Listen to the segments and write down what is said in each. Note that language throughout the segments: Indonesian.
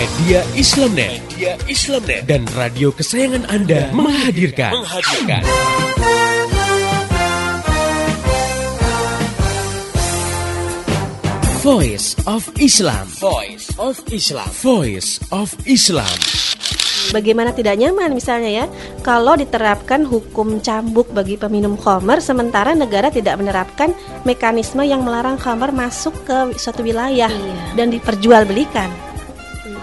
Media Islamnet, Media Islamnet dan radio kesayangan Anda menghadirkan. menghadirkan. Voice of Islam. Voice of Islam. Voice of Islam. Bagaimana tidak nyaman misalnya ya kalau diterapkan hukum cambuk bagi peminum khamar sementara negara tidak menerapkan mekanisme yang melarang khamar masuk ke suatu wilayah Iya. dan diperjualbelikan.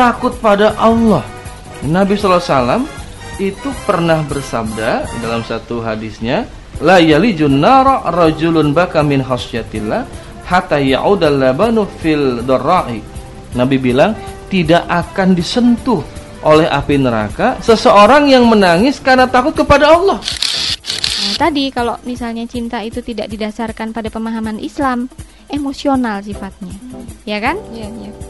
takut pada Allah Nabi SAW itu pernah bersabda dalam satu hadisnya la yalijun nara rajulun baka min khasyatillah hatta ya'udal labanu fil darra'i Nabi bilang tidak akan disentuh oleh api neraka seseorang yang menangis karena takut kepada Allah Nah, tadi kalau misalnya cinta itu tidak didasarkan pada pemahaman Islam, emosional sifatnya. Ya kan? Iya, iya.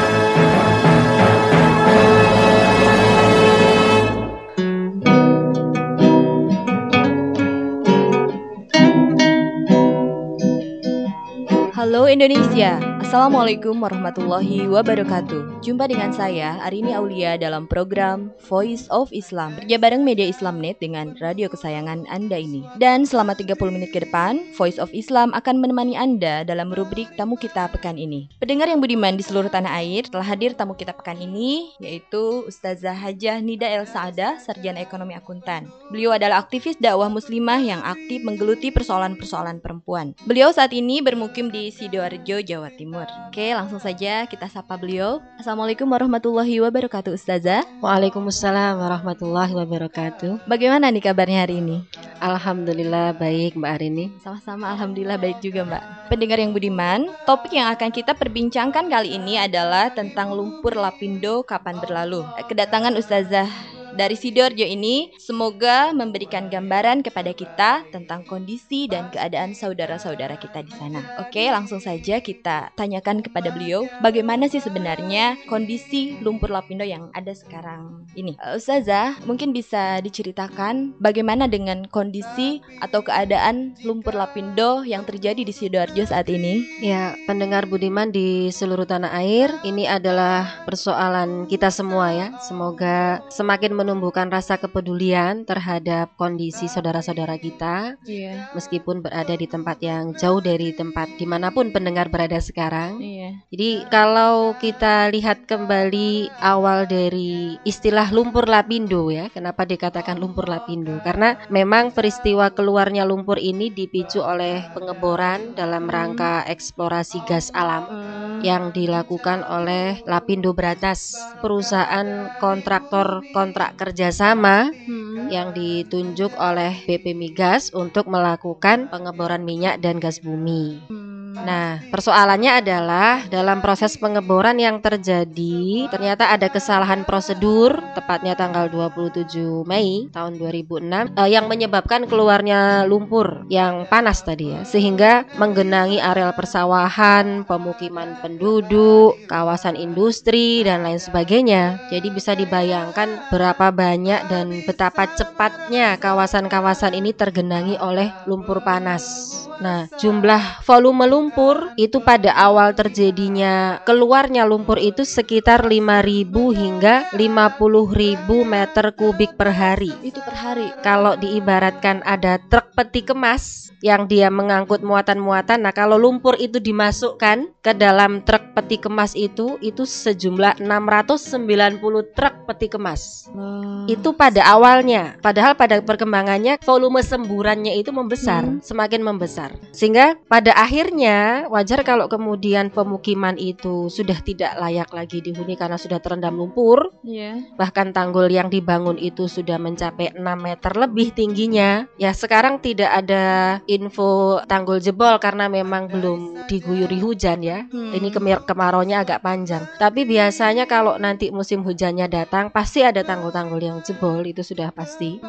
Halo Indonesia, Assalamualaikum warahmatullahi wabarakatuh. Jumpa dengan saya Arini Aulia dalam program Voice of Islam. Kerja bareng media Islamnet dengan radio kesayangan Anda ini. Dan selama 30 menit ke depan Voice of Islam akan menemani Anda dalam rubrik tamu kita pekan ini. Pendengar yang budiman di seluruh tanah air telah hadir tamu kita pekan ini Yaitu Ustazah Hajah Nida El Saada, Sarjana Ekonomi Akuntan. Beliau adalah aktivis dakwah muslimah yang aktif menggeluti persoalan-persoalan perempuan. Beliau saat ini bermukim di Sidoarjo, Jawa Timur. Oke, langsung saja kita sapa beliau. Assalamualaikum warahmatullahi wabarakatuh, Ustazah. Waalaikumsalam warahmatullahi wabarakatuh. Bagaimana nih kabarnya hari ini? Alhamdulillah baik Mbak Arini. Sama-sama, alhamdulillah baik juga, Mbak. Pendengar yang budiman, topik yang akan kita perbincangkan kali ini adalah tentang lumpur lapindo kapan berlalu. Kedatangan Ustazah dari Sidoarjo ini semoga memberikan gambaran kepada kita tentang kondisi dan keadaan saudara-saudara kita di sana. Oke, langsung saja kita tanyakan kepada beliau bagaimana sih sebenarnya kondisi lumpur lapindo yang ada sekarang ini. Eh, Ustazah, mungkin bisa diceritakan bagaimana dengan kondisi atau keadaan lumpur lapindo yang terjadi di Sidoarjo saat ini? Ya, pendengar Budiman di seluruh tanah air, ini adalah persoalan kita semua ya. Semoga semakin menumbuhkan rasa kepedulian terhadap kondisi saudara-saudara kita, Iya. meskipun berada di tempat yang jauh dari tempat di mana pun pendengar berada sekarang. Iya. Jadi kalau kita lihat kembali awal dari istilah lumpur lapindo ya, kenapa dikatakan lumpur lapindo? Karena memang peristiwa keluarnya lumpur ini dipicu oleh pengeboran dalam rangka eksplorasi gas alam yang dilakukan oleh Lapindo Bratas, perusahaan kontraktor kontrak kerjasama Hmm. yang ditunjuk oleh BP Migas untuk melakukan pengeboran minyak dan gas bumi. Nah, persoalannya adalah dalam proses pengeboran yang terjadi ternyata ada kesalahan prosedur tepatnya tanggal 27 Mei tahun 2006 eh, yang menyebabkan keluarnya lumpur yang panas tadi ya sehingga menggenangi areal persawahan, pemukiman penduduk, kawasan industri dan lain sebagainya. Jadi bisa dibayangkan berapa banyak dan betapa cepatnya kawasan-kawasan ini tergenangi oleh lumpur panas. Nah, jumlah volume lumpur itu pada awal terjadinya keluarnya lumpur itu sekitar 5.000 hingga 50.000 meter kubik per hari. Itu per hari. Kalau diibaratkan ada truk peti kemas, yang dia mengangkut muatan-muatan. Nah, kalau lumpur itu dimasukkan ke dalam truk peti kemas itu itu sejumlah 690 truk peti kemas. Itu pada awalnya. Padahal pada perkembangannya volume semburannya itu membesar, Hmm. semakin membesar. Sehingga pada akhirnya wajar kalau kemudian pemukiman itu sudah tidak layak lagi dihuni karena sudah terendam lumpur, Iya. bahkan tanggul yang dibangun itu sudah mencapai 6 meter lebih tingginya. Ya, sekarang tidak ada info tanggul jebol karena memang belum diguyuri hujan ya. Hmm. Ini kemir kemaraunya agak panjang. Tapi biasanya kalau nanti musim hujannya datang pasti ada tanggul-tanggul yang jebol itu sudah pasti.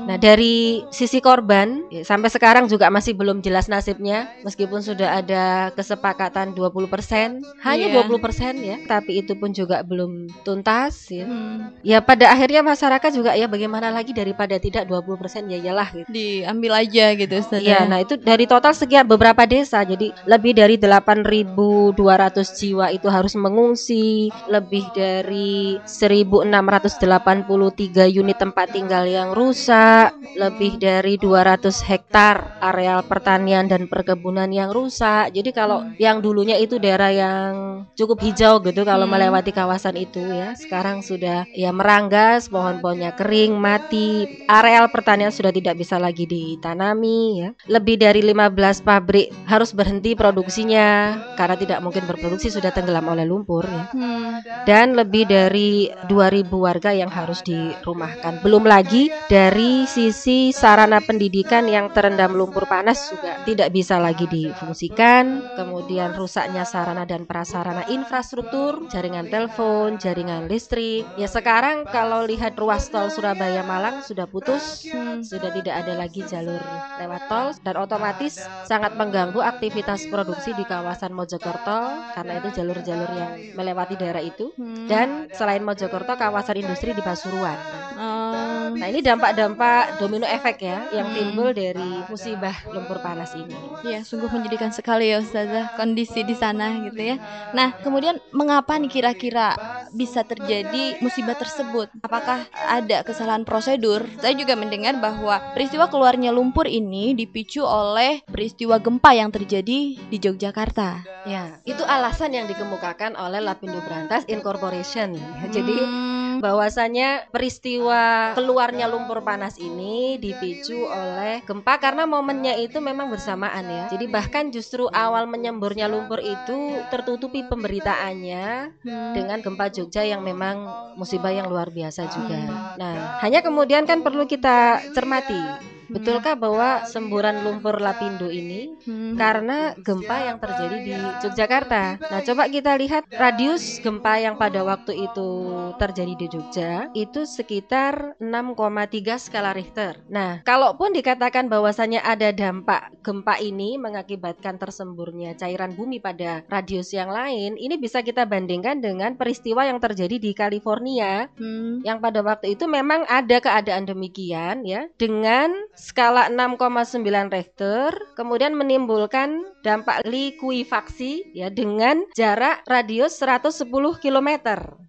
Nah, dari sisi korban sampai sekarang juga masih belum jelas nasibnya meskipun sudah ada kesepakatan 20%, hanya Iya. 20% ya, tapi itu pun juga belum tuntas ya. Hmm. Ya pada akhirnya masyarakat juga ya bagaimana lagi daripada tidak 20% ya iyalah gitu. Diambil aja gitu Ustazah. Iya, nah itu dari total sekian beberapa desa, jadi lebih dari 8.200 jiwa itu harus mengungsi, lebih dari 1.683 unit tempat tinggal yang rusak, lebih dari 200 hektar areal pertanian dan perkebunan yang rusak. Jadi kalau yang dulunya itu daerah yang cukup hijau gitu kalau Hmm. melewati kawasan itu ya, sekarang sudah ya meranggas, pohon-pohonnya kering, mati, areal pertanian sudah tidak bisa lagi ditanami ya. Lebih dari 15 pabrik harus berhenti produksinya karena tidak mungkin berproduksi sudah tenggelam oleh lumpur ya. Hmm. Dan lebih dari 2000 warga yang harus dirumahkan. Belum lagi dari sisi sarana pendidikan yang terendam lumpur panas juga tidak bisa lagi difungsikan. Kemudian rusaknya sarana dan prasarana infrastruktur, jaringan telepon, jaringan listrik. Ya sekarang kalau lihat ruas tol Surabaya Malang sudah putus, sudah tidak ada lagi jalur lewat tol dan otomatis sangat mengganggu aktivitas produksi di kawasan Mojokerto karena itu jalur-jalur yang melewati daerah itu Hmm. dan selain Mojokerto kawasan industri di Pasuruan. Oh. Nah ini dampak-dampak domino efek ya yang Hmm. timbul dari musibah lumpur panas ini. Iya, sungguh menyedihkan sekali ya Ustazah kondisi di sana gitu ya. Nah, kemudian mengapa nih kira-kira bisa terjadi musibah tersebut? Apakah ada kesalahan prosedur? Saya juga mendengar bahwa peristiwa keluarnya lumpur ini dipicu oleh peristiwa gempa yang terjadi di Yogyakarta. Ya, itu alasan yang dikemukakan oleh Lapindo Brantas Incorporation. Jadi Hmm, bahwasanya peristiwa keluarnya lumpur panas ini dipicu oleh gempa karena momennya itu memang bersamaan ya. Jadi bahkan justru awal menyemburnya lumpur itu tertutupi pemberitaannya hmm, dengan gempa Jogja yang memang musibah yang luar biasa juga. Hmm. Nah, hanya kemudian kan perlu kita cermati. Betulkah bahwa semburan lumpur Lapindo ini hmm, karena gempa yang terjadi di Yogyakarta. Nah, coba kita lihat radius gempa yang pada waktu itu terjadi di Jogja itu sekitar 6,3 skala Richter. Nah, kalaupun dikatakan bahwasannya ada dampak gempa ini mengakibatkan tersemburnya cairan bumi pada radius yang lain, ini bisa kita bandingkan dengan peristiwa yang terjadi di California hmm, yang pada waktu itu memang ada keadaan demikian ya dengan skala 6,9 Richter kemudian menimbulkan dampak likuifaksi ya dengan jarak radius 110 km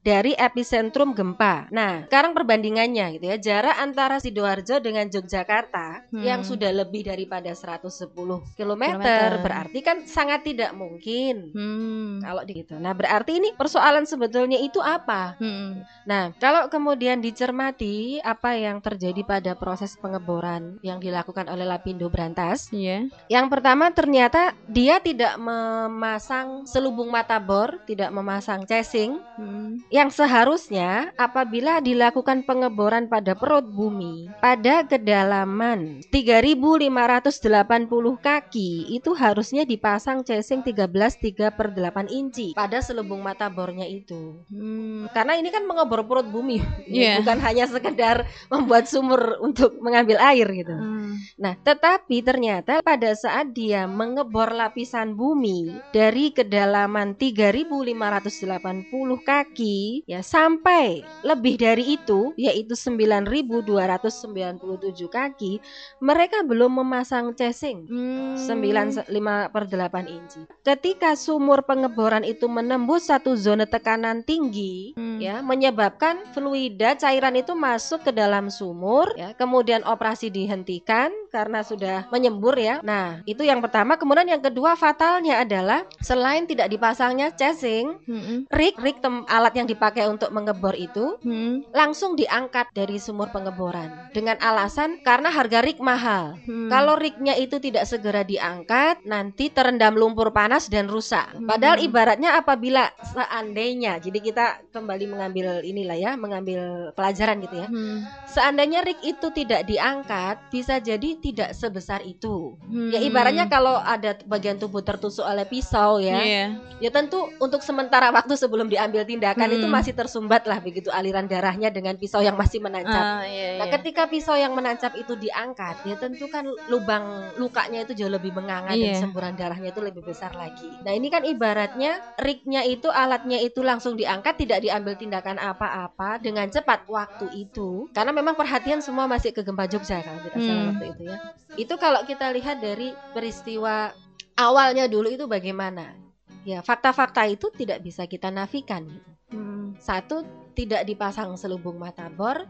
dari epicentrum gempa. Nah, sekarang perbandingannya gitu ya, jarak antara Sidoarjo dengan Yogyakarta Hmm. yang sudah lebih daripada 110 km Kilometer. berarti kan sangat tidak mungkin hmm, kalau gitu. Nah, berarti ini persoalan sebetulnya itu apa? hmm, Nah, kalau kemudian dicermati apa yang terjadi pada proses pengeboran yang dilakukan oleh Lapindo Brantas, iya, yang pertama ternyata dia tidak memasang selubung mata bor, tidak memasang casing, hmm, yang seharusnya apabila dilakukan pengeboran pada perut bumi pada kedalaman 3580 kaki itu harusnya dipasang casing 13 3 per 8 inci pada selubung mata bornya itu. Hmm, karena ini kan mengebor perut bumi. Iya. bukan hanya sekedar membuat sumur untuk mengambil air gitu hmm, Nah, tetapi ternyata pada saat dia mengebor lapisan bumi dari kedalaman 3580 kaki ya sampai lebih dari itu yaitu 9297 kaki, mereka belum memasang casing. hmm, 9 5 per 8 inci. Ketika sumur pengeboran itu menembus satu zona tekanan tinggi, hmm, ya menyebabkan fluida cairan itu masuk ke dalam sumur ya kemudian operasi dihentikan dihentikan karena sudah menyembur ya. Nah, itu yang pertama. Kemudian yang kedua fatalnya adalah selain tidak dipasangnya casing, Hmm. rig rig tem- alat yang dipakai untuk mengebor itu Hmm. langsung diangkat dari sumur pengeboran dengan alasan karena harga rig mahal. Hmm. Kalau rignya itu tidak segera diangkat, nanti terendam lumpur panas dan rusak. Padahal Hmm. ibaratnya apabila seandainya, jadi kita kembali mengambil inilah ya, mengambil pelajaran gitu ya. Hmm. Seandainya rig itu tidak diangkat, bisa jadi tidak sebesar itu. Hmm. Ya ibaratnya kalau ada bagian tubuh tertusuk oleh pisau ya, Iya. ya tentu untuk sementara waktu sebelum diambil tindakan Hmm. itu masih tersumbat lah begitu aliran darahnya dengan pisau yang masih menancap. Ah, iya, Nah, iya. ketika pisau yang menancap itu diangkat, ya tentu kan lubang lukanya itu jauh lebih menganga Iya. dan semburan darahnya itu lebih besar lagi. Nah, ini kan ibaratnya rignya itu alatnya itu langsung diangkat, tidak diambil tindakan apa-apa dengan cepat waktu itu. Karena memang perhatian semua masih ke gempa Jogja kalau tidak salah Hmm. waktu itu ya. Itu kalau kita lihat dari peristiwa awalnya dulu itu bagaimana? Ya, fakta-fakta itu tidak bisa kita nafikan. gitu. Hmm. Satu, tidak dipasang selubung mata bor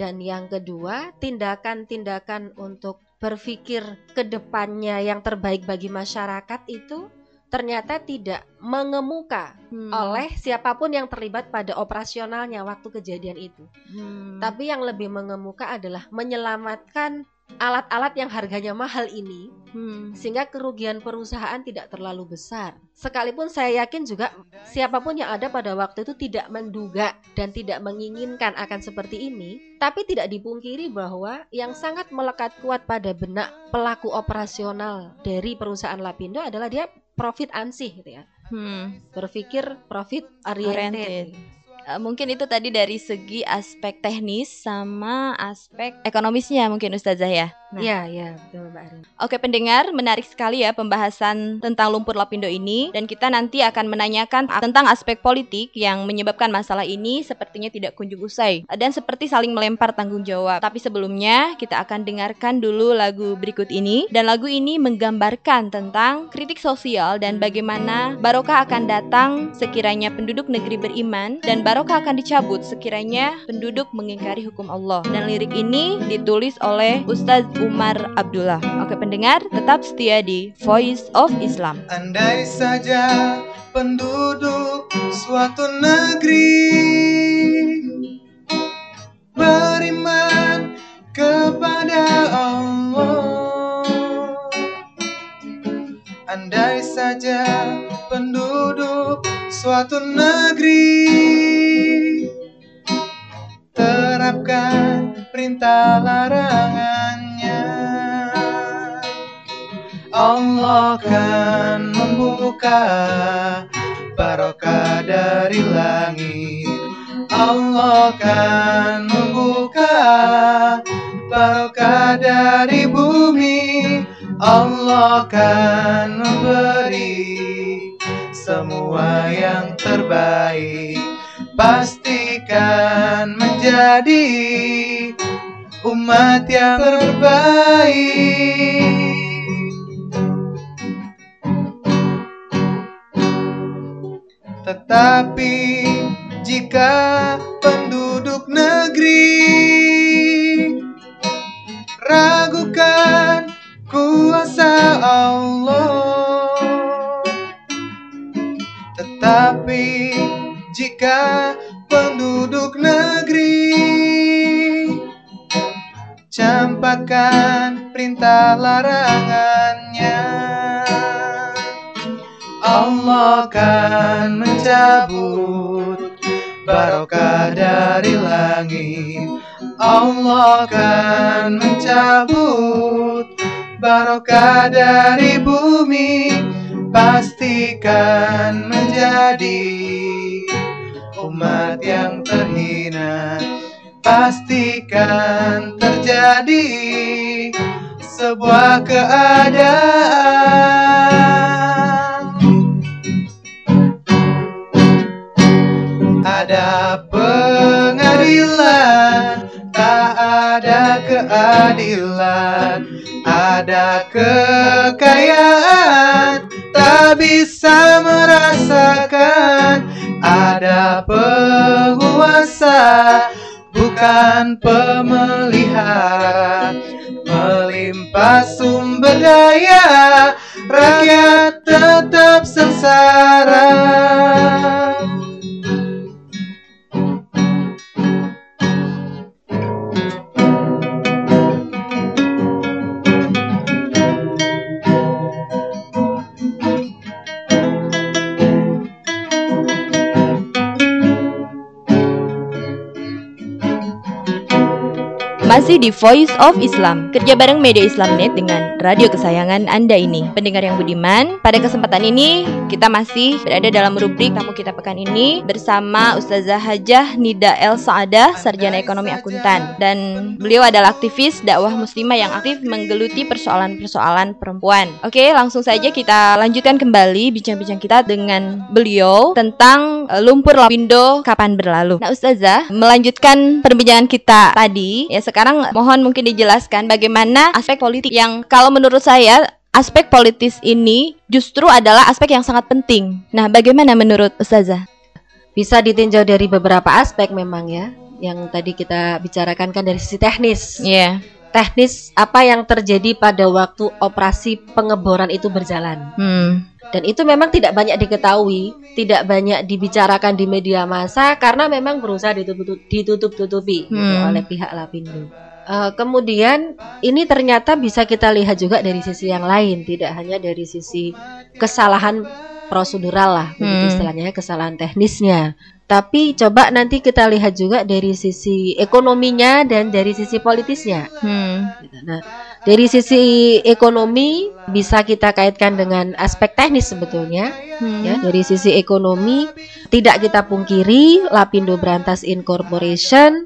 dan yang kedua, tindakan-tindakan untuk berpikir ke depannya yang terbaik bagi masyarakat itu ternyata tidak mengemuka Hmm. oleh siapa pun yang terlibat pada operasionalnya waktu kejadian itu. Hmm. Tapi yang lebih mengemuka adalah menyelamatkan alat-alat yang harganya mahal ini Hmm. sehingga kerugian perusahaan tidak terlalu besar. Sekalipun saya yakin juga siapa pun yang ada pada waktu itu tidak menduga dan tidak menginginkan akan seperti ini, tapi tidak dipungkiri bahwa yang sangat melekat kuat pada benak pelaku operasional dari perusahaan Lapindo adalah dia profit ansih gitu ya. Hmm. Berpikir profit Oriented. oriented. Eh, mungkin itu tadi dari segi aspek teknis sama aspek ekonomisnya mungkin Ustazah ya. Nah. Iya, iya, betul Mbak Arin. Oke pendengar, menarik sekali ya pembahasan tentang lumpur lapindo ini dan kita nanti akan menanyakan tentang aspek politik yang menyebabkan masalah ini sepertinya tidak kunjung usai dan seperti saling melempar tanggung jawab. Tapi sebelumnya kita akan dengarkan dulu lagu berikut ini dan lagu ini menggambarkan tentang kritik sosial dan bagaimana barokah akan datang sekiranya penduduk negeri beriman dan barokah akan dicabut sekiranya penduduk mengingkari hukum Allah. Dan lirik ini ditulis oleh Ustadz Umar Abdullah. Oke pendengar, tetap setia di Voice of Islam. Andai saja penduduk suatu negeri beriman kepada Allah. Andai saja penduduk suatu negeri Allah kan membuka barokah dari bumi. Allah kan memberi semua yang terbaik. Pastikan menjadi umat yang terbaik. Tetapi jika campakkan perintah larangannya. Allah kan mencabut barokah dari langit. Allah kan mencabut barokah dari bumi. Pastikan menjadi umat yang terhina. Pastikan terjadi sebuah keadaan. Ada pengadilan, tak ada keadilan. Ada kekayaan, tak bisa merasakan. Ada penguasa, bukan pemelihara. tanpa sumber daya rakyat tetap sengsara Masih di Voice of Islam, kerja bareng media Islamnet dengan radio kesayangan Anda ini. Pendengar yang budiman, pada kesempatan ini kita masih berada dalam rubrik tamu kita pekan ini bersama Ustazah Hajah Nida El Saadah, sarjana ekonomi akuntan. Dan beliau adalah aktivis dakwah muslimah yang aktif menggeluti persoalan-persoalan perempuan. Oke, langsung saja kita lanjutkan kembali bincang-bincang kita dengan beliau tentang eh, lumpur lapindo kapan berlalu. Nah, Ustazah, melanjutkan perbincangan kita tadi, ya sekarang sekarang mohon mungkin dijelaskan bagaimana aspek politik yang kalau menurut saya aspek politis ini justru adalah aspek yang sangat penting. Nah, bagaimana menurut Ustazah? Bisa ditinjau dari beberapa aspek memang ya. Yang tadi kita bicarakan kan dari sisi teknis. Iya. Yeah. Teknis apa yang terjadi pada waktu operasi pengeboran itu berjalan. Hmm. Dan itu memang tidak banyak diketahui, tidak banyak dibicarakan di media massa karena memang berusaha ditutup-tutupi gitu, hmm. oleh pihak Lapindo. Uh, kemudian ini ternyata bisa kita lihat juga dari sisi yang lain, tidak hanya dari sisi kesalahan prosedural lah, hmm. istilahnya kesalahan teknisnya. Tapi coba nanti kita lihat juga dari sisi ekonominya dan dari sisi politisnya. Hmm. Nah, dari sisi ekonomi bisa kita kaitkan dengan aspek teknis sebetulnya. Hmm. Ya, dari sisi ekonomi tidak kita pungkiri Lapindo Brantas Incorporation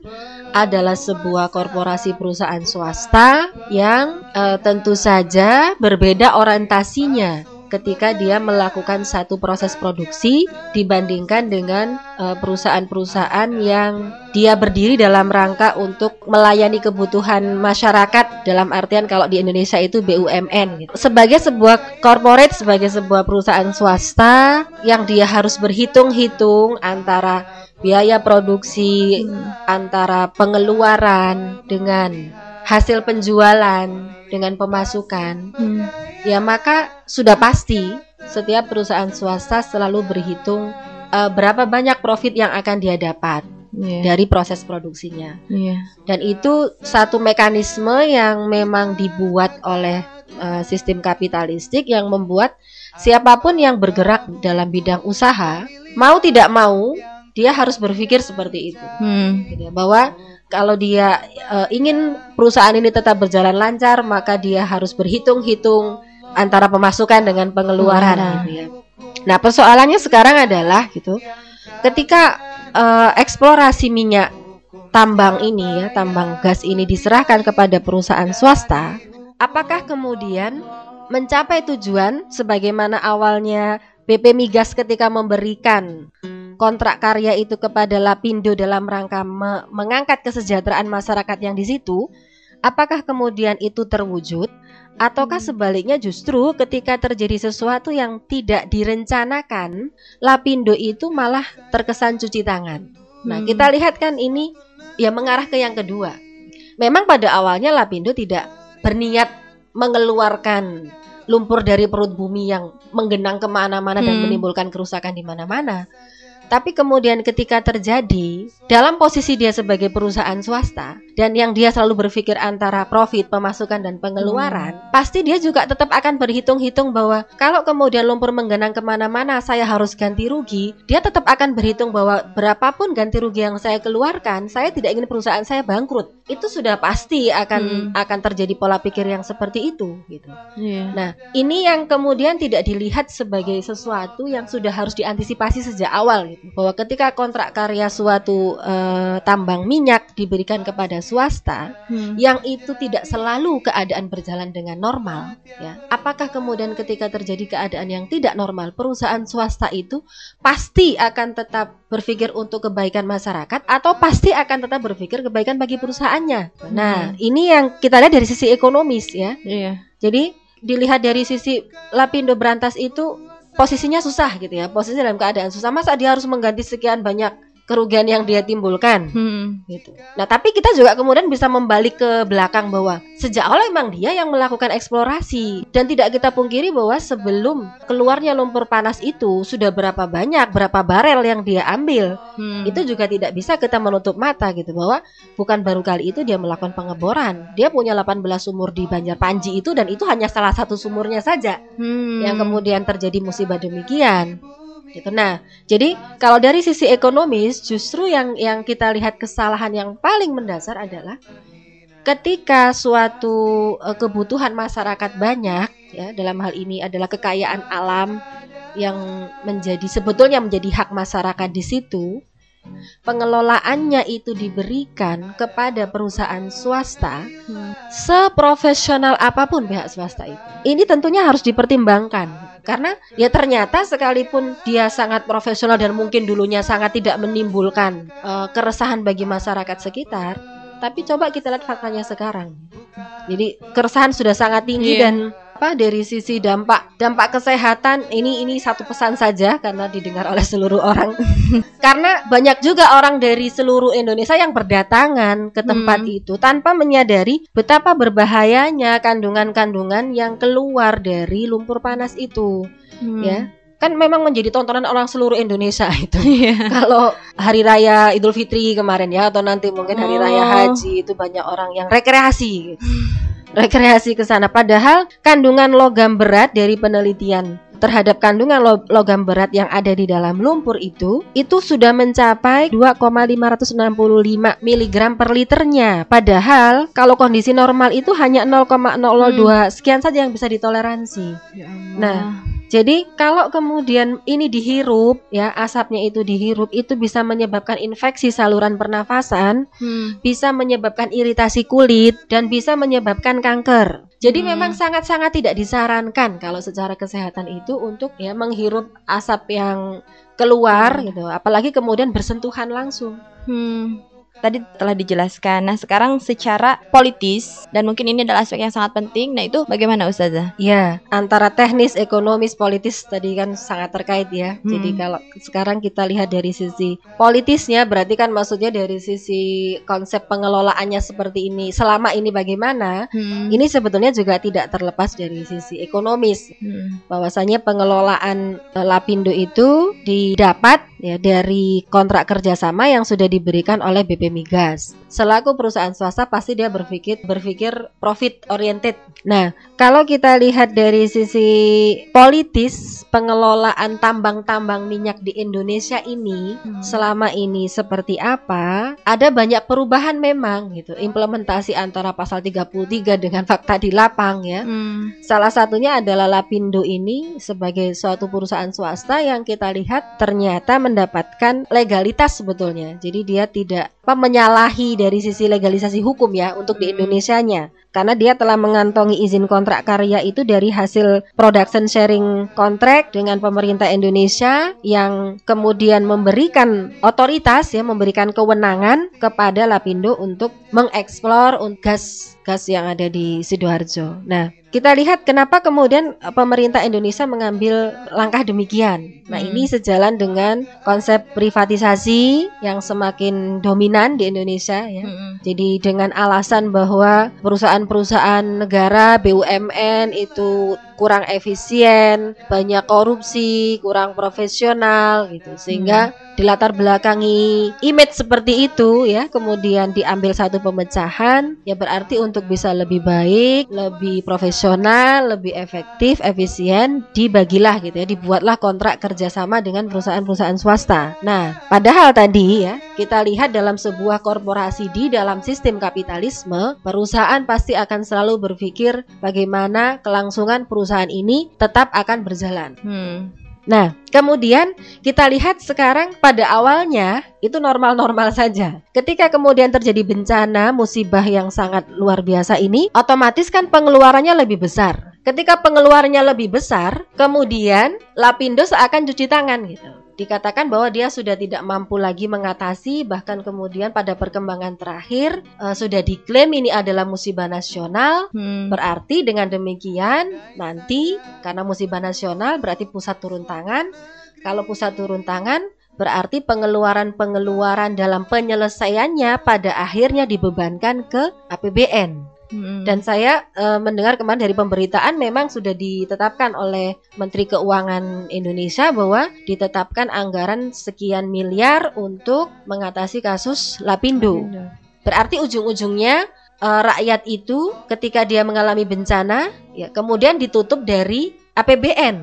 adalah sebuah korporasi perusahaan swasta yang uh, tentu saja berbeda orientasinya ketika dia melakukan satu proses produksi dibandingkan dengan eh, perusahaan-perusahaan yang dia berdiri dalam rangka untuk melayani kebutuhan masyarakat dalam artian kalau di Indonesia itu BUMN gitu. Sebagai sebuah corporate sebagai sebuah perusahaan swasta yang dia harus berhitung-hitung antara biaya produksi hmm. antara pengeluaran dengan hasil penjualan dengan pemasukan hmm ya maka sudah pasti setiap perusahaan swasta selalu berhitung uh, berapa banyak profit yang akan dia dapat yeah. dari proses produksinya. Yeah. Dan itu satu mekanisme yang memang dibuat oleh uh, sistem kapitalistik yang membuat siapa pun yang bergerak dalam bidang usaha mau tidak mau dia harus berpikir seperti itu, hmm. gitu, ya. bahwa kalau dia uh, ingin perusahaan ini tetap berjalan lancar maka dia harus berhitung-hitung antara pemasukan dengan pengeluaran hmm. gitu ya. Nah, persoalannya sekarang adalah gitu. Ketika uh, eksplorasi minyak tambang ini ya, tambang gas ini diserahkan kepada perusahaan swasta, apakah kemudian mencapai tujuan sebagaimana awalnya BP Migas ketika memberikan kontrak karya itu kepada Lapindo dalam rangka me mengangkat kesejahteraan masyarakat yang di situ, apakah kemudian itu terwujud Ataukah sebaliknya justru ketika terjadi sesuatu yang tidak direncanakan, Lapindo itu malah terkesan cuci tangan. Nah, hmm. kita lihat kan ini ya mengarah ke yang kedua. Memang pada awalnya Lapindo tidak berniat mengeluarkan lumpur dari perut bumi yang menggenang ke mana-mana hmm. dan menimbulkan kerusakan di mana-mana. Tapi kemudian ketika terjadi dalam posisi dia sebagai perusahaan swasta dan yang dia selalu berpikir antara profit, pemasukan dan pengeluaran, hmm. pasti dia juga tetap akan berhitung-hitung bahwa kalau kemudian lumpur menggenang ke mana-mana saya harus ganti rugi, dia tetap akan berhitung bahwa berapapun ganti rugi yang saya keluarkan, saya tidak ingin perusahaan saya bangkrut. Itu sudah pasti akan hmm. akan terjadi pola pikir yang seperti itu gitu. Yeah. Nah, ini yang kemudian tidak dilihat sebagai sesuatu yang sudah harus diantisipasi sejak awal gitu. Bahwa ketika kontrak karya suatu uh, tambang minyak diberikan kepada swasta, hmm. yang itu tidak selalu keadaan berjalan dengan normal, ya. Apakah kemudian ketika terjadi keadaan yang tidak normal, perusahaan swasta itu pasti akan tetap berpikir untuk kebaikan masyarakat atau pasti akan tetap berpikir kebaikan bagi perusahaannya. Nah, hmm. ini yang kita lihat dari sisi ekonomis ya. Iya. Jadi dilihat dari sisi Lapindo Berantas itu posisinya susah gitu ya. Posisi dalam keadaan susah. Masa dia harus mengganti sekian banyak kerugian yang dia timbulkan Hmm. gitu. Nah, tapi kita juga kemudian bisa membalik ke belakang bahwa sejak awal memang dia yang melakukan eksplorasi dan tidak kita pungkiri bahwa sebelum keluarnya lumpur panas itu sudah berapa banyak, berapa barel yang dia ambil. Hmm. Itu juga tidak bisa kita menutup mata gitu bahwa bukan baru kali itu dia melakukan pengeboran. Dia punya 18 sumur di Banjar Panji itu dan itu hanya salah satu sumurnya saja Hmm. yang kemudian terjadi musibah demikian. Gitu. Nah, jadi kalau dari sisi ekonomis justru yang yang kita lihat kesalahan yang paling mendasar adalah ketika suatu eh, kebutuhan masyarakat banyak ya dalam hal ini adalah kekayaan alam yang menjadi sebetulnya menjadi hak masyarakat di situ pengelolaannya itu diberikan kepada perusahaan swasta seprofesional apa pun pihak swasta itu. Ini tentunya harus dipertimbangkan karena ya ternyata sekalipun dia sangat profesional dan mungkin dulunya sangat tidak menimbulkan eh, keresahan bagi masyarakat sekitar, tapi coba kita lihat faktanya sekarang. Jadi keresahan sudah sangat tinggi Iya. dan apa dari sisi dampak dampak kesehatan ini ini satu pesan saja karena didengar oleh seluruh orang karena banyak juga orang dari seluruh Indonesia yang berdatangan ke tempat Hmm. itu tanpa menyadari betapa berbahayanya kandungan-kandungan yang keluar dari lumpur panas itu Hmm. ya kan memang menjadi tontonan orang seluruh Indonesia itu Iya. kalau hari raya Idul Fitri kemarin ya atau nanti mungkin hari raya Oh. haji itu banyak orang yang rekreasi gitu. rekreasi ke sana. Padahal kandungan logam berat dari penelitian terhadap kandungan lo- logam berat yang ada di dalam lumpur itu itu sudah mencapai 2,565 mg per liternya. Padahal kalau kondisi normal itu hanya 0,002 sekian saja yang bisa ditoleransi. Ya Allah. Nah, jadi kalau kemudian ini dihirup ya asapnya itu dihirup itu bisa menyebabkan infeksi saluran pernafasan, Hmm. bisa menyebabkan iritasi kulit dan bisa menyebabkan kanker. Jadi Hmm. memang sangat-sangat tidak disarankan kalau secara kesehatan itu untuk ya menghirup asap yang keluar gitu, apalagi kemudian bersentuhan langsung. Hmm. Tadi telah dijelaskan. Nah, sekarang secara politis dan mungkin ini adalah aspek yang sangat penting. Nah, itu bagaimana Ustazah? Ya, antara teknis, ekonomis, politis tadi kan sangat terkait ya. Hmm. Jadi kalau sekarang kita lihat dari sisi politisnya, berarti kan maksudnya dari sisi konsep pengelolaannya seperti ini, selama ini bagaimana? Hmm. Ini sebetulnya juga tidak terlepas dari sisi ekonomis. Hmm. Bahwasanya pengelolaan eh, Lapindo itu didapat ya dari kontrak kerjasama yang sudah diberikan oleh BP Migas. Selaku perusahaan swasta pasti dia berpikir berpikir profit oriented. Nah, kalau kita lihat dari sisi politis pengelolaan tambang-tambang minyak di Indonesia ini Hmm. selama ini seperti apa? Ada banyak perubahan memang gitu. Implementasi antara pasal 33 dengan fakta di lapang ya. Hmm. Salah satunya adalah Lapindo ini sebagai suatu perusahaan swasta yang kita lihat ternyata mendapatkan legalitas sebetulnya. Jadi dia tidak menyalahi dari sisi legalisasi hukum ya untuk di Hmm. Indonesianya. Karena dia telah mengantongi izin kontrak karya itu dari hasil production sharing contract dengan pemerintah Indonesia yang kemudian memberikan otoritas ya memberikan kewenangan kepada Lapindo untuk mengeksplor gas gas yang ada di Sidoarjo. Nah, kita lihat kenapa kemudian eh, pemerintah Indonesia mengambil langkah demikian. Nah, Hmm. ini sejalan dengan konsep privatisasi yang semakin dominan di Indonesia ya. Hmm. Jadi dengan alasan bahwa perusahaan-perusahaan negara BUMN itu kurang efisien, banyak korupsi, kurang profesional gitu. Sehingga dilatar belakangi image seperti itu ya, kemudian diambil satu pemecahan, ya berarti untuk bisa lebih baik, lebih profesional, lebih efektif, efisien, dibagilah gitu ya, dibuatlah kontrak kerjasama dengan perusahaan-perusahaan swasta. Nah, padahal tadi ya, kita lihat dalam sebuah korporasi di dalam sistem kapitalisme, perusahaan pasti akan selalu berpikir bagaimana kelangsungan perusahaan ini tetap akan berjalan. Hmm. Nah, kemudian kita lihat sekarang pada awalnya itu normal-normal saja. Ketika kemudian terjadi bencana, musibah yang sangat luar biasa ini, otomatis kan pengeluarannya lebih besar. Ketika pengeluarannya lebih besar, kemudian Lapindo seakan cuci tangan gitu. Dikatakan bahwa dia sudah tidak mampu lagi mengatasi, bahkan kemudian pada perkembangan terakhir eh, sudah diklaim ini adalah musibah nasional, Hmm. Berarti dengan demikian nanti karena musibah nasional berarti pusat turun tangan. Kalau pusat turun tangan berarti pengeluaran-pengeluaran dalam penyelesaiannya pada akhirnya dibebankan ke APBN. Hmm. Dan saya e, mendengar kemarin dari pemberitaan memang sudah ditetapkan oleh Menteri Keuangan Indonesia bahwa ditetapkan anggaran sekian miliar untuk mengatasi kasus Lapindo. Berarti ujung-ujungnya e, rakyat itu ketika dia mengalami bencana, ya kemudian ditutup dari APBN.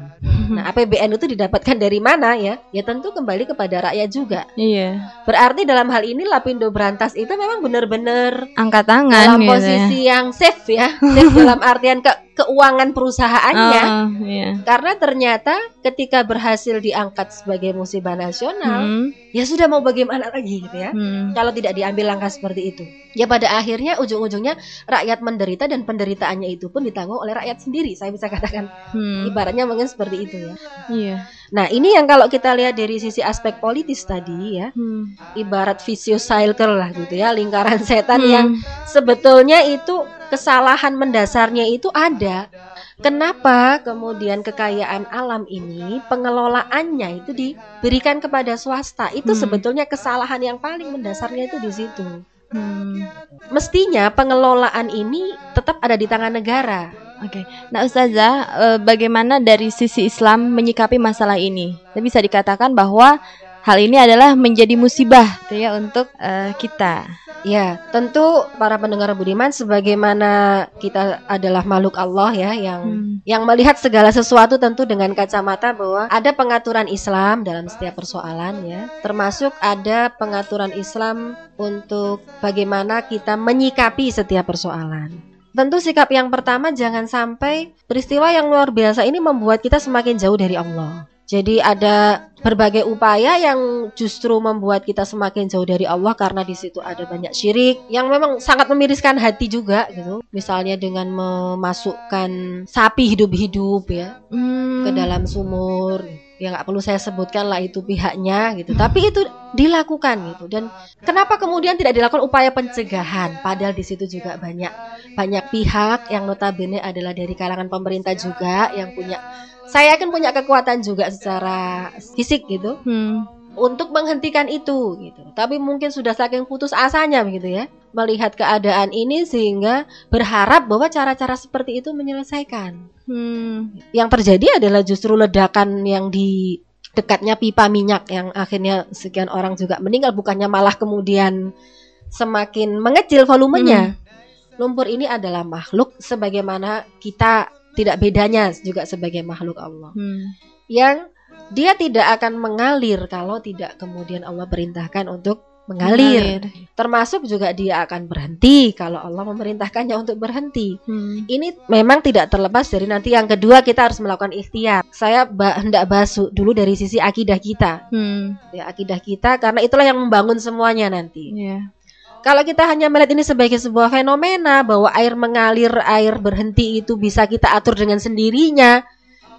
Nah, APBN itu didapatkan dari mana ya? Ya tentu kembali kepada rakyat juga. Iya. Berarti dalam hal ini Lapindo Berantas itu memang benar-benar Angkat tangan dalam gitu posisi yang safe ya, safe dalam artian ke keuangan ya. perusahaannya. Oh, iya. Karena ternyata ketika berhasil diangkat sebagai musibah nasional, Hmm. ya sudah mau bagaimana lagi gitu ya. Hmm. Kalau tidak diambil langkah seperti itu, ya pada akhirnya ujung-ujungnya rakyat menderita dan penderitaannya itu pun ditanggung oleh rakyat sendiri. Saya bisa katakan Hmm. ibaratnya mungkin seperti itu ya. Iya. Nah ini yang kalau kita lihat dari sisi aspek politis tadi ya, Hmm. ibarat vicious cycle lah gitu ya, lingkaran setan Hmm. yang sebetulnya itu kesalahan mendasarnya itu ada. Kenapa kemudian kekayaan alam ini pengelolaannya itu diberikan kepada swasta? Itu Hmm. sebetulnya kesalahan yang paling mendasarnya itu di situ. Hmm. Mestinya pengelolaan ini tetap ada di tangan negara. Oke. Nah, Ustazah, eh, bagaimana dari sisi Islam menyikapi masalah ini? Bisa dikatakan bahwa hal ini adalah menjadi musibah gitu ya untuk eh, kita. Ya, tentu para pendengar budiman sebagaimana kita adalah makhluk Allah ya yang Hmm. yang melihat segala sesuatu tentu dengan kacamata bahwa ada pengaturan Islam dalam setiap persoalan ya, termasuk ada pengaturan Islam untuk bagaimana kita menyikapi setiap persoalan. Tentu sikap yang pertama jangan sampai peristiwa yang luar biasa ini membuat kita semakin jauh dari Allah. Jadi ada berbagai upaya yang justru membuat kita semakin jauh dari Allah karena di situ ada banyak syirik yang memang sangat memiriskan hati juga gitu. Misalnya dengan memasukkan sapi hidup-hidup ya Hmm. ke dalam sumur. Ya nggak perlu saya sebutkan lah itu pihaknya gitu. Tapi itu dilakukan gitu. Dan kenapa kemudian tidak dilakukan upaya pencegahan? Padahal di situ juga banyak banyak pihak yang notabene adalah dari kalangan pemerintah juga yang punya saya yakin punya kekuatan juga secara fisik gitu Hmm. untuk menghentikan itu gitu. Tapi mungkin sudah saking putus asanya begitu ya melihat keadaan ini sehingga berharap bahwa cara-cara seperti itu menyelesaikan. Hmm. Yang terjadi adalah justru ledakan yang di dekatnya pipa minyak yang akhirnya sekian orang juga meninggal bukannya malah kemudian semakin mengecil volumenya. Lumpur ini adalah makhluk sebagaimana kita tidak bedanya juga sebagai makhluk Allah Hmm. yang dia tidak akan mengalir kalau tidak kemudian Allah perintahkan untuk mengalir. Termasuk juga dia akan berhenti kalau Allah memerintahkannya untuk berhenti. Hmm. Ini memang tidak terlepas dari nanti yang kedua kita harus melakukan ikhtiar. Saya hendak bahas dulu dari sisi akidah kita. Hmm. Ya, akidah kita karena itulah yang membangun semuanya nanti. Iya. Kalau kita hanya melihat ini sebagai sebuah fenomena bahwa air mengalir, air berhenti itu bisa kita atur dengan sendirinya.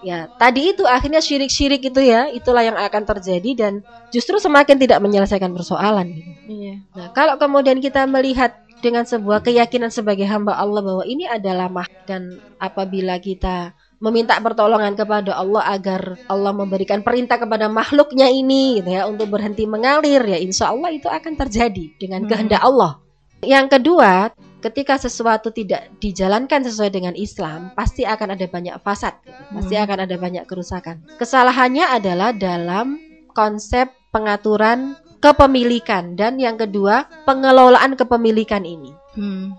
Ya, tadi itu akhirnya syirik-syirik itu ya, itulah yang akan terjadi dan justru semakin tidak menyelesaikan persoalan. gitu. Iya. Nah, kalau kemudian kita melihat dengan sebuah keyakinan sebagai hamba Allah bahwa ini adalah mah dan apabila kita meminta pertolongan kepada Allah agar Allah memberikan perintah kepada makhluknya ini gitu ya untuk berhenti mengalir ya insya Allah itu akan terjadi dengan Hmm. kehendak Allah. Yang kedua, ketika sesuatu tidak dijalankan sesuai dengan Islam, pasti akan ada banyak fasad, gitu. pasti Hmm. akan ada banyak kerusakan. Kesalahannya adalah dalam konsep pengaturan kepemilikan dan yang kedua pengelolaan kepemilikan ini. Hmm.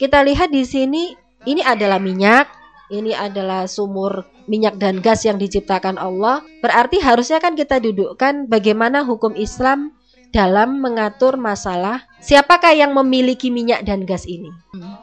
Kita lihat di sini ini adalah minyak, ini adalah sumur minyak dan gas yang diciptakan Allah. Berarti harusnya kan kita dudukkan bagaimana hukum Islam dalam mengatur masalah siapakah yang memiliki minyak dan gas ini.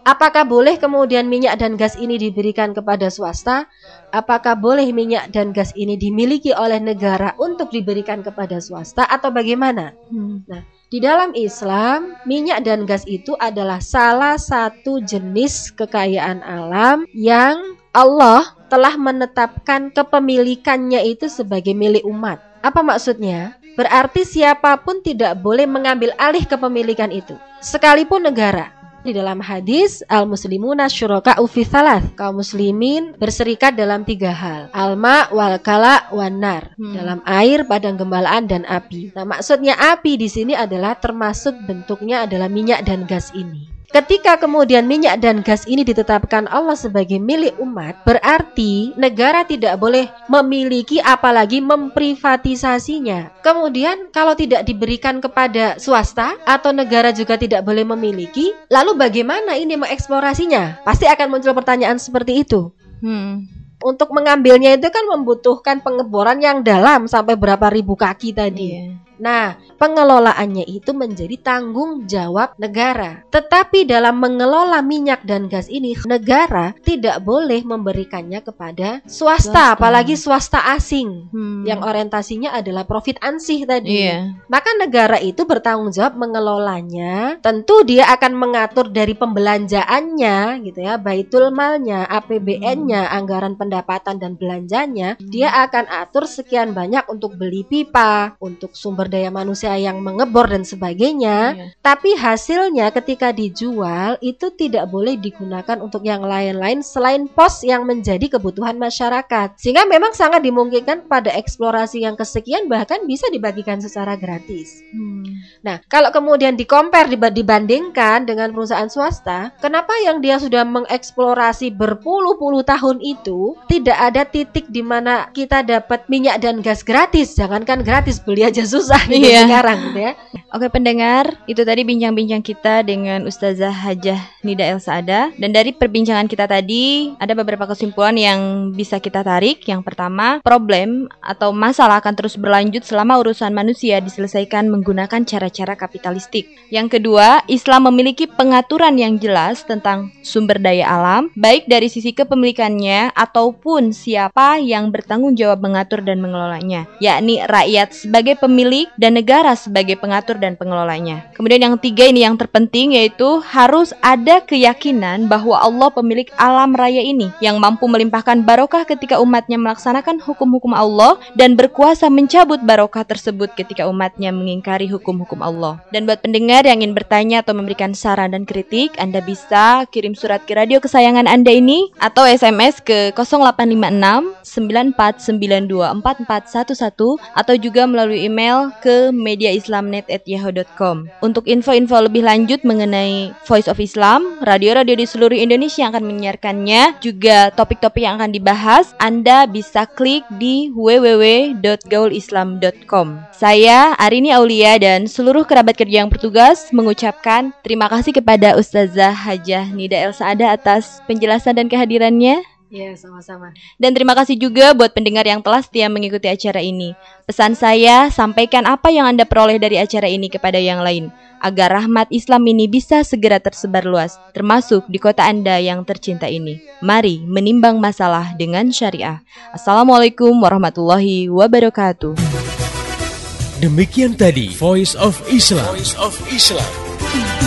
Apakah boleh kemudian minyak dan gas ini diberikan kepada swasta? Apakah boleh minyak dan gas ini dimiliki oleh negara untuk diberikan kepada swasta atau bagaimana? Hmm. Di dalam Islam, minyak dan gas itu adalah salah satu jenis kekayaan alam yang Allah telah menetapkan kepemilikannya itu sebagai milik umat. Apa maksudnya? Berarti siapa pun tidak boleh mengambil alih kepemilikan itu, sekalipun negara. Di dalam hadis al muslimuna syuraka ufi salah. Kaum muslimin berserikat dalam tiga hal. Alma wal kala wanar. Hmm. Dalam air, padang gembalaan dan api. Nah, maksudnya api di sini adalah termasuk bentuknya adalah minyak dan gas ini. Ketika kemudian minyak dan gas ini ditetapkan Allah sebagai milik umat, berarti negara tidak boleh memiliki apalagi memprivatisasinya. Kemudian kalau tidak diberikan kepada swasta atau negara juga tidak boleh memiliki, lalu bagaimana ini mengeksplorasinya? Pasti akan muncul pertanyaan seperti itu. Hmm. Untuk mengambilnya itu kan membutuhkan pengeboran yang dalam sampai berapa ribu kaki tadi. Iya. Nah, pengelolaannya itu menjadi tanggung jawab negara. Tetapi dalam mengelola minyak dan gas ini, negara tidak boleh memberikannya kepada swasta, Swasta. apalagi swasta asing Hmm. yang orientasinya adalah profit ansih tadi. Iya. Maka negara itu bertanggung jawab mengelolanya. Tentu dia akan mengatur dari pembelanjaannya gitu ya, baitul malnya, APBN-nya, anggaran pendapatan dan belanjanya, dia akan atur sekian banyak untuk beli pipa, untuk sumber daya manusia yang mengebor dan sebagainya. Iya. Tapi hasilnya ketika dijual itu tidak boleh digunakan untuk yang lain-lain selain pos yang menjadi kebutuhan masyarakat. Sehingga memang sangat dimungkinkan pada eksplorasi yang kesekian bahkan bisa dibagikan secara gratis. Hmm. Nah, kalau kemudian dikompar diba- dibandingkan dengan perusahaan swasta, kenapa yang dia sudah mengeksplorasi berpuluh-puluh tahun itu tidak ada titik di mana kita dapat minyak dan gas gratis? Jangankan gratis, beli aja susah gitu Iya. sekarang gitu ya. Oke pendengar, itu tadi bincang-bincang kita dengan Ustazah Hajah Nida El Saada Dan dari perbincangan kita tadi, ada beberapa kesimpulan yang bisa kita tarik Yang pertama, problem atau masalah akan terus berlanjut selama urusan manusia diselesaikan menggunakan cara-cara kapitalistik Yang kedua, Islam memiliki pengaturan yang jelas tentang sumber daya alam Baik dari sisi kepemilikannya ataupun siapa yang bertanggung jawab mengatur dan mengelolanya Yakni rakyat sebagai pemilik dan negara sebagai pengatur dan pengelolanya. Kemudian yang tiga ini yang terpenting yaitu harus ada keyakinan bahwa Allah pemilik alam raya ini yang mampu melimpahkan barokah ketika umatnya melaksanakan hukum-hukum Allah dan berkuasa mencabut barokah tersebut ketika umatnya mengingkari hukum-hukum Allah. Dan buat pendengar yang ingin bertanya atau memberikan saran dan kritik, Anda bisa kirim surat ke radio kesayangan Anda ini atau SMS ke 0856 9492 4411 atau juga melalui email ke mediaislamnet@yahoo.com. Untuk info-info lebih lanjut mengenai Voice of Islam, radio-radio di seluruh Indonesia yang akan menyiarkannya, juga topik-topik yang akan dibahas, Anda bisa klik di www.gaulislam.com. Saya Arini Aulia dan seluruh kerabat kerja yang bertugas mengucapkan terima kasih kepada Ustazah Hajah Nida El Saada atas penjelasan dan kehadirannya. Iya, sama-sama. Dan terima kasih juga buat pendengar yang telah setia mengikuti acara ini. Pesan saya, sampaikan apa yang Anda peroleh dari acara ini kepada yang lain, agar rahmat Islam ini bisa segera tersebar luas, termasuk di kota Anda yang tercinta ini. Mari menimbang masalah dengan syariah. Assalamualaikum warahmatullahi wabarakatuh. Demikian tadi Voice of Islam. Voice of Islam.